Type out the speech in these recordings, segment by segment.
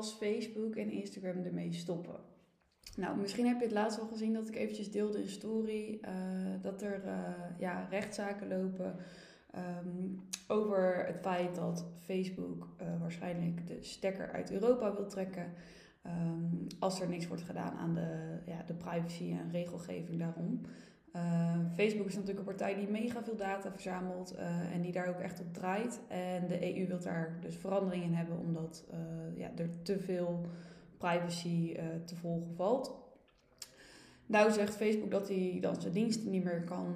als Facebook en Instagram ermee stoppen? Nou, misschien heb je het laatst al gezien dat ik eventjes deelde in story uh, dat er uh, ja, rechtszaken lopen um, over het feit dat Facebook uh, waarschijnlijk de stekker uit Europa wil trekken. Um, als er niks wordt gedaan aan de, ja, de privacy en regelgeving daarom. Uh, Facebook is natuurlijk een partij die mega veel data verzamelt uh, en die daar ook echt op draait. En de EU wil daar dus verandering in hebben, omdat uh, ja, er te veel privacy te volgen valt. Nou zegt Facebook dat hij dan zijn diensten niet meer kan,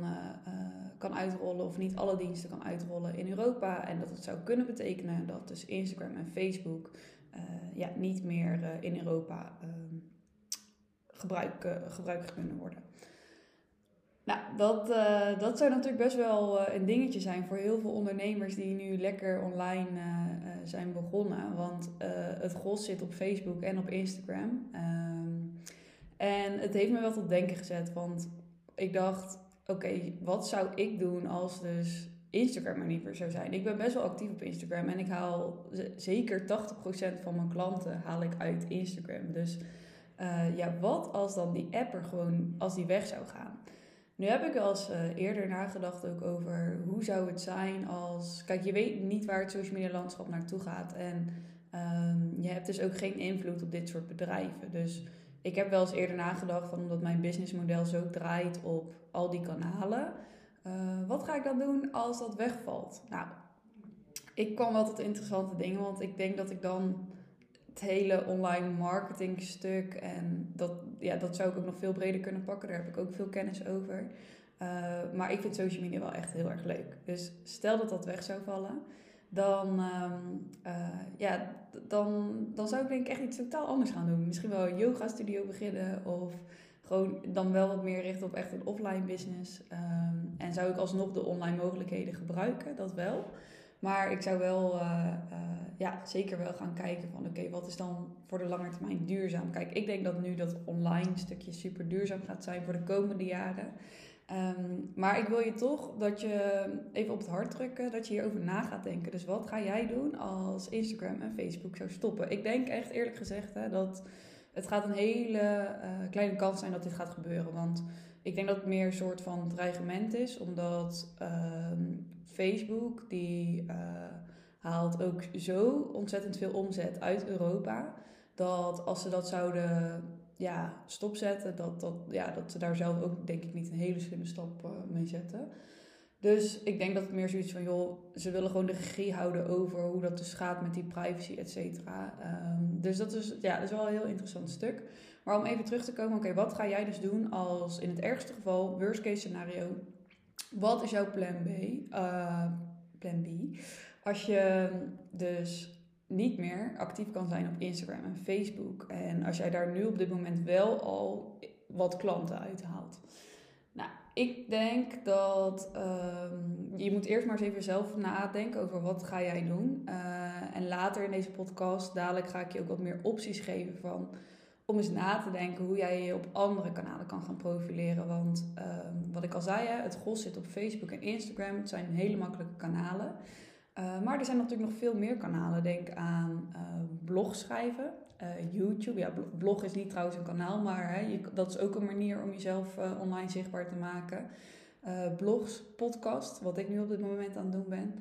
kan uitrollen, of niet alle diensten kan uitrollen in Europa. En dat het zou kunnen betekenen dat dus Instagram en Facebook ja, niet meer in Europa gebruik, gebruikt kunnen worden. Nou, dat, uh, dat zou natuurlijk best wel uh, een dingetje zijn voor heel veel ondernemers die nu lekker online uh, zijn begonnen. Want het gros zit op Facebook en op Instagram. Um, en het heeft me wel tot denken gezet, want ik dacht, oké, wat zou ik doen als dus Instagram er niet meer zou zijn? Ik ben best wel actief op Instagram en ik haal zeker 80% van mijn klanten haal ik uit Instagram. Dus ja, wat als dan die app er gewoon, als die weg zou gaan? Nu heb ik wel eens uh, eerder nagedacht ook over hoe zou het zijn als... Kijk, je weet niet waar het social media landschap naartoe gaat. En um, je hebt dus ook geen invloed op dit soort bedrijven. Dus ik heb wel eens eerder nagedacht van omdat mijn businessmodel zo draait op al die kanalen. Uh, wat ga ik dan doen als dat wegvalt? Nou, ik kwam wel tot interessante dingen. Want ik denk dat ik dan het hele online marketing stuk. En dat, ja, dat zou ik ook nog veel breder kunnen pakken. Daar heb ik ook veel kennis over. Uh, maar ik vind social media wel echt heel erg leuk. Dus stel dat dat weg zou vallen, dan, um, uh, ja, dan, dan zou ik denk ik echt iets totaal anders gaan doen. Misschien wel een yoga studio beginnen of gewoon dan wel wat meer richten op echt een offline business. Um, en zou ik alsnog de online mogelijkheden gebruiken, dat wel. Maar ik zou wel uh, ja, zeker wel gaan kijken van oké, wat is dan voor de lange termijn duurzaam? Kijk, ik denk dat nu dat online stukje super duurzaam gaat zijn voor de komende jaren. Um, maar ik wil je toch dat je even op het hart drukken, dat je hierover na gaat denken. Dus wat ga jij doen als Instagram en Facebook zou stoppen? Ik denk echt eerlijk gezegd hè, dat het gaat een hele uh, kleine kans zijn dat dit gaat gebeuren. Want ik denk dat het meer een soort van dreigement is, omdat uh, Facebook die... Uh, haalt ook zo ontzettend veel omzet uit Europa. Dat als ze dat zouden ja, stopzetten, dat, dat, ja, dat ze daar zelf ook denk ik niet een hele slimme stap uh, mee zetten. Dus ik denk dat het meer zoiets van, joh, ze willen gewoon de regie houden over hoe dat dus gaat met die privacy, et cetera. Um, dus dat is, ja, dat is wel een heel interessant stuk. Maar om even terug te komen, oké, wat ga jij dus doen als in het ergste geval, worst case scenario, wat is jouw plan B? Uh, plan B. Als je dus niet meer actief kan zijn op Instagram en Facebook. En als jij daar nu op dit moment wel al wat klanten uithaalt. Nou, ik denk dat um, je moet eerst maar eens even zelf nadenken over wat ga jij doen. Uh, en later in deze podcast, dadelijk ga ik je ook wat meer opties geven van om eens na te denken hoe jij je op andere kanalen kan gaan profileren. Want um, wat ik al zei, het gros zit op Facebook en Instagram. Het zijn hele makkelijke kanalen. Uh, maar er zijn natuurlijk nog veel meer kanalen. Denk aan uh, blog schrijven, uh, YouTube. Ja, blog is niet trouwens een kanaal, maar hè, dat is ook een manier om jezelf online zichtbaar te maken. blogs, podcast, wat ik nu op dit moment aan het doen ben.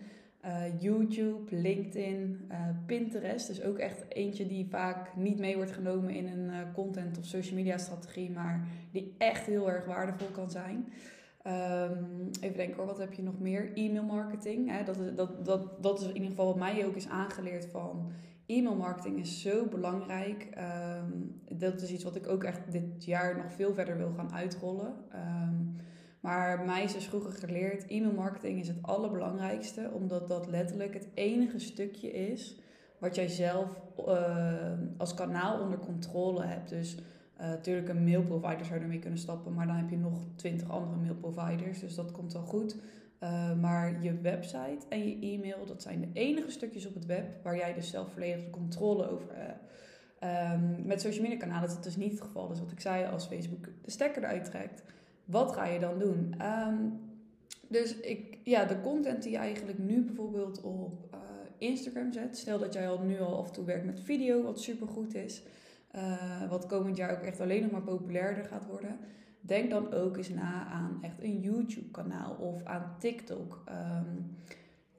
YouTube, LinkedIn, Pinterest. Dus ook echt eentje die vaak niet mee wordt genomen in een content of social media strategie, maar die echt heel erg waardevol kan zijn. Um, even denken hoor, wat heb je nog meer? E-mail marketing. Hè? Dat, is, dat, dat, in ieder geval wat mij ook is aangeleerd van e-mail marketing is zo belangrijk. Um, dat is iets wat ik ook echt dit jaar nog veel verder wil gaan uitrollen. Um, maar mij is dus vroeger geleerd, e-mail marketing is het allerbelangrijkste, omdat dat letterlijk het enige stukje is wat jij zelf uh, als kanaal onder controle hebt. Dus natuurlijk uh, een mailprovider zou ermee kunnen stappen, maar dan heb je nog twintig andere mailproviders, dus dat komt wel goed. Uh, maar je website en je e-mail, dat zijn de enige stukjes op het web waar jij dus zelf volledig controle over hebt. Um, met social media kanalen is dat dus niet het geval. Dus wat ik zei, als Facebook de stekker eruit trekt, wat ga je dan doen? Um, dus ik, ja, de content die je eigenlijk nu bijvoorbeeld op uh, Instagram zet. Stel dat jij al nu al af en toe werkt met video, wat supergoed is. Uh, wat komend jaar ook echt alleen nog maar populairder gaat worden. Denk dan ook eens na aan echt een YouTube-kanaal of aan TikTok. Um,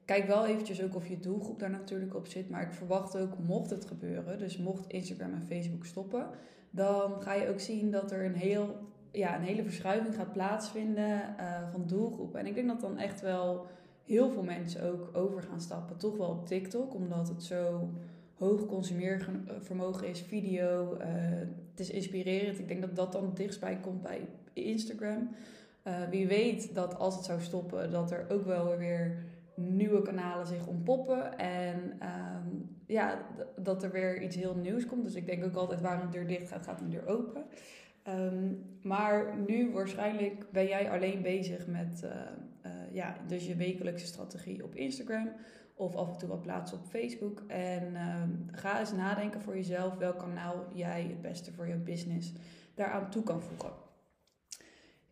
kijk wel eventjes ook of je doelgroep daar natuurlijk op zit. Maar ik verwacht ook, mocht het gebeuren, dus mocht Instagram en Facebook stoppen, dan ga je ook zien dat er een, heel, ja, een hele verschuiving gaat plaatsvinden uh, van doelgroepen. En ik denk dat dan echt wel heel veel mensen ook over gaan stappen. Toch wel op TikTok, omdat het zo hoog consumeervermogen is, video. Uh, het is inspirerend. Ik denk dat dat dan dichtstbij komt bij Instagram. Uh, wie weet dat als het zou stoppen, dat er ook wel weer nieuwe kanalen zich ontpoppen. En um, ja, dat er weer iets heel nieuws komt. Dus ik denk ook altijd waar een deur dicht gaat, gaat een deur open. Um, maar nu waarschijnlijk ben jij alleen bezig met uh, uh, ja, dus je wekelijkse strategie op Instagram. Of af en toe wat plaatsen op Facebook. En um, ga eens nadenken voor jezelf welk kanaal jij het beste voor je business daaraan toe kan voegen.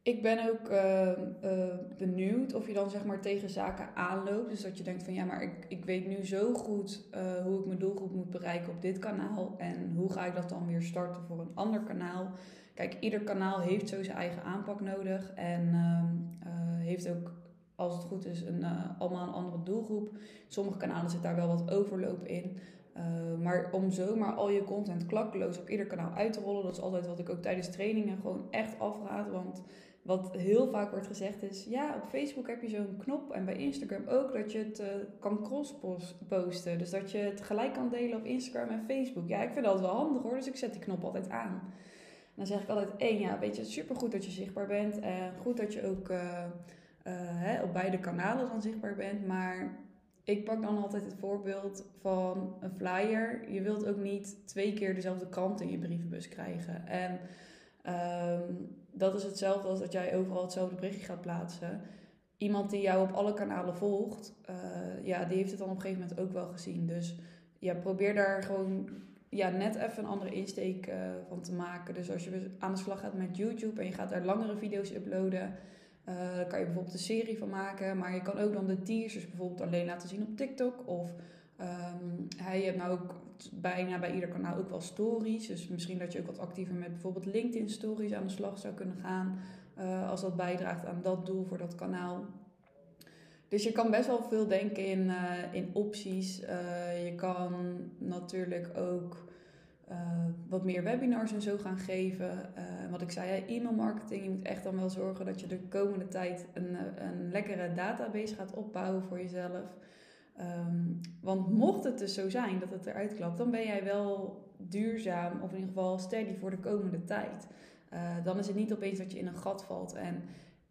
Ik ben ook uh, uh, benieuwd of je dan zeg maar tegen zaken aanloopt. Dus dat je denkt van ja, maar ik, ik weet nu zo goed hoe ik mijn doelgroep moet bereiken op dit kanaal. En hoe ga ik dat dan weer starten voor een ander kanaal? Kijk, ieder kanaal heeft zo zijn eigen aanpak nodig. En ehm, heeft ook, als het goed is, een, allemaal een andere doelgroep. Sommige kanalen zit daar wel wat overloop in. maar om zomaar al je content klakkeloos op ieder kanaal uit te rollen, dat is altijd wat ik ook tijdens trainingen gewoon echt afraad. Want wat heel vaak wordt gezegd is, ja, op Facebook heb je zo'n knop en bij Instagram ook dat je het kan cross-posten. Dus dat je het gelijk kan delen op Instagram en Facebook. Ja, ik vind dat wel handig hoor, dus ik zet die knop altijd aan. Dan zeg ik altijd één, ja, weet je, supergoed dat je zichtbaar bent. En goed dat je ook uh, uh, hè, op beide kanalen dan zichtbaar bent. Maar ik pak dan altijd het voorbeeld van een flyer. Je wilt ook niet twee keer dezelfde krant in je brievenbus krijgen. En um, dat is hetzelfde als dat jij overal hetzelfde berichtje gaat plaatsen. Iemand die jou op alle kanalen volgt, ja, die heeft het dan op een gegeven moment ook wel gezien. Dus ja, probeer daar gewoon ja, net even een andere insteek uh, van te maken. Dus als je aan de slag gaat met YouTube en je gaat daar langere video's uploaden, daar kan je bijvoorbeeld een serie van maken. Maar je kan ook dan de teasers bijvoorbeeld alleen laten zien op TikTok. Of um, hij heeft nou ook bijna bij ieder kanaal ook wel stories. Dus misschien dat je ook wat actiever met bijvoorbeeld LinkedIn stories aan de slag zou kunnen gaan. Uh, als dat bijdraagt aan dat doel voor dat kanaal. Dus je kan best wel veel denken in, uh, in opties. Uh, je kan natuurlijk ook wat meer webinars en zo gaan geven. wat ik zei, e-mail marketing. Je moet echt dan wel zorgen dat je de komende tijd een, een lekkere database gaat opbouwen voor jezelf. Um, want mocht het dus zo zijn dat het eruit klapt, dan ben jij wel duurzaam of in ieder geval steady voor de komende tijd. Dan is het niet opeens dat je in een gat valt. En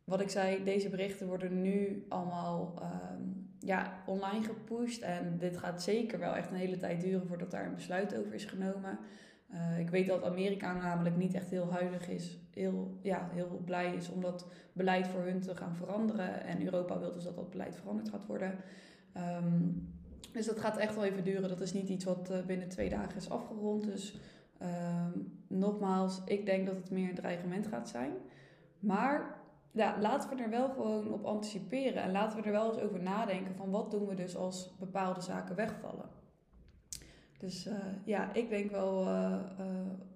wat ik zei, deze berichten worden nu allemaal um, ja, online gepusht. En dit gaat zeker wel echt een hele tijd duren voordat daar een besluit over is genomen. Uh, ik weet dat Amerika namelijk niet echt heel huidig is, heel, ja, heel blij is om dat beleid voor hun te gaan veranderen. En Europa wil dus dat dat beleid veranderd gaat worden. Um, dus dat gaat echt wel even duren. Dat is niet iets wat uh, binnen twee dagen is afgerond. Dus um, nogmaals, ik denk dat het meer een dreigement gaat zijn. Maar ja, laten we er wel gewoon op anticiperen. En laten we er wel eens over nadenken van wat doen we dus als bepaalde zaken wegvallen. Dus uh, ja, ik denk wel uh,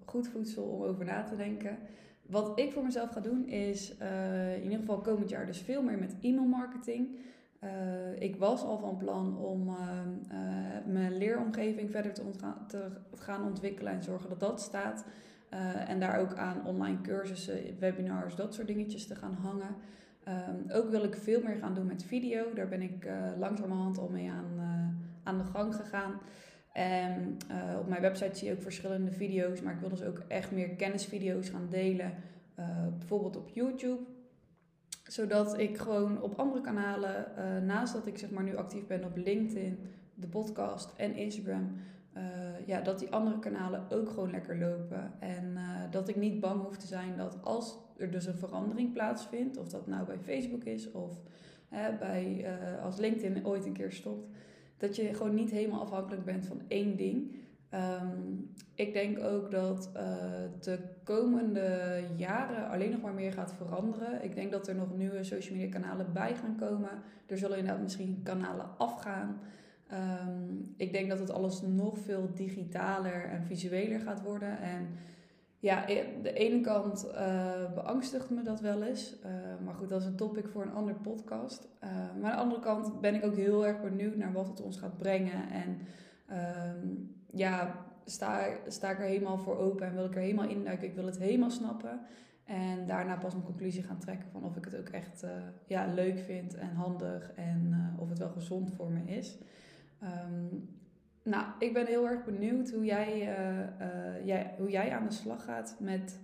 goed voedsel om over na te denken. Wat ik voor mezelf ga doen is in ieder geval komend jaar dus veel meer met e-mail marketing. Uh, ik was al van plan om mijn leeromgeving verder te, te, gaan ontwikkelen en zorgen dat dat staat. En daar ook aan online cursussen, webinars, dat soort dingetjes te gaan hangen. Um, ook wil ik veel meer gaan doen met video. Daar ben ik langzamerhand al mee aan, aan de gang gegaan. En op mijn website zie je ook verschillende video's, maar ik wil dus ook echt meer kennisvideo's gaan delen. bijvoorbeeld op YouTube zodat ik gewoon op andere kanalen, naast dat ik zeg maar nu actief ben op LinkedIn, de podcast en Instagram, uh, ja, dat die andere kanalen ook gewoon lekker lopen. En uh, dat ik niet bang hoef te zijn dat als er dus een verandering plaatsvindt, of dat nou bij Facebook is of bij, als LinkedIn ooit een keer stopt, dat je gewoon niet helemaal afhankelijk bent van één ding. Um, ik denk ook dat de komende jaren alleen nog maar meer gaat veranderen. Ik denk dat er nog nieuwe social media kanalen bij gaan komen. Er zullen inderdaad misschien kanalen afgaan. Ehm, ik denk dat het alles nog veel digitaler en visueler gaat worden. En ja, e, de ene kant uh, beangstigt me dat wel eens. Uh, maar goed, dat is een topic voor een andere podcast. Uh, maar aan de andere kant ben ik ook heel erg benieuwd naar wat het ons gaat brengen. En ehm, ja, sta, sta ik er helemaal voor open en wil ik er helemaal induiken. Ik wil het helemaal snappen. En daarna pas een conclusie gaan trekken van of ik het ook echt ja, leuk vind en handig. En of het wel gezond voor me is. Um, nou, ik ben heel erg benieuwd hoe jij, uh, uh, jij, hoe jij aan de slag gaat met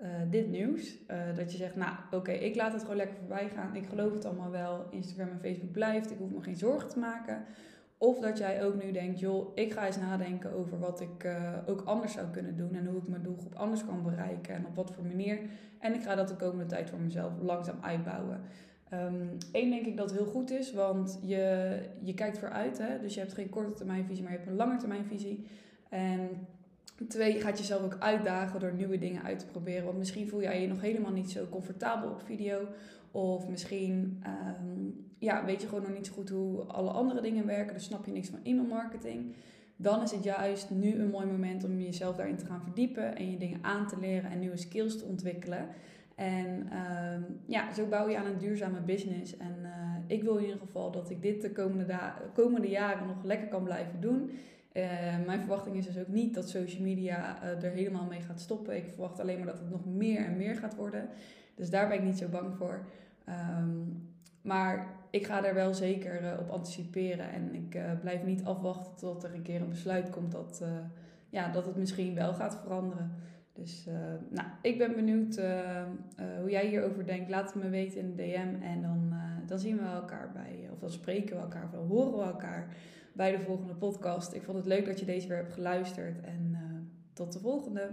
uh, dit nieuws. dat je zegt, nou oké, ik laat het gewoon lekker voorbij gaan. Ik geloof het allemaal wel. Instagram en Facebook blijft. Ik hoef me geen zorgen te maken. Of dat jij ook nu denkt, joh, ik ga eens nadenken over wat ik ook anders zou kunnen doen. En hoe ik mijn doelgroep anders kan bereiken. En op wat voor manier. En ik ga dat de komende tijd voor mezelf langzaam uitbouwen. Eén ehm, denk ik dat heel goed is, want je, je kijkt vooruit. Hè? Dus je hebt geen korte termijn visie, maar je hebt een lange termijn visie. En twee, je gaat jezelf ook uitdagen door nieuwe dingen uit te proberen. Want misschien voel jij je nog helemaal niet zo comfortabel op video. Of misschien um, ja, weet je gewoon nog niet zo goed hoe alle andere dingen werken. Dus snap je niks van e-mail marketing. Dan is het juist nu een mooi moment om jezelf daarin te gaan verdiepen. En je dingen aan te leren en nieuwe skills te ontwikkelen. En uh, ja, zo bouw je aan een duurzame business. En uh, ik wil in ieder geval dat ik dit de komende, komende jaren nog lekker kan blijven doen. Uh, mijn verwachting is dus ook niet dat social media uh, er helemaal mee gaat stoppen. Ik verwacht alleen maar dat het nog meer en meer gaat worden. Dus daar ben ik niet zo bang voor. Um, maar ik ga er wel zeker op anticiperen. En ik blijf niet afwachten tot er een keer een besluit komt dat, ja, dat het misschien wel gaat veranderen. Dus uh, nou, ik ben benieuwd uh, uh, hoe jij hierover denkt. Laat het me weten in de DM. En dan, dan zien we elkaar bij, of dan spreken we elkaar, of dan horen we elkaar bij de volgende podcast. Ik vond het leuk dat je deze weer hebt geluisterd. En tot de volgende.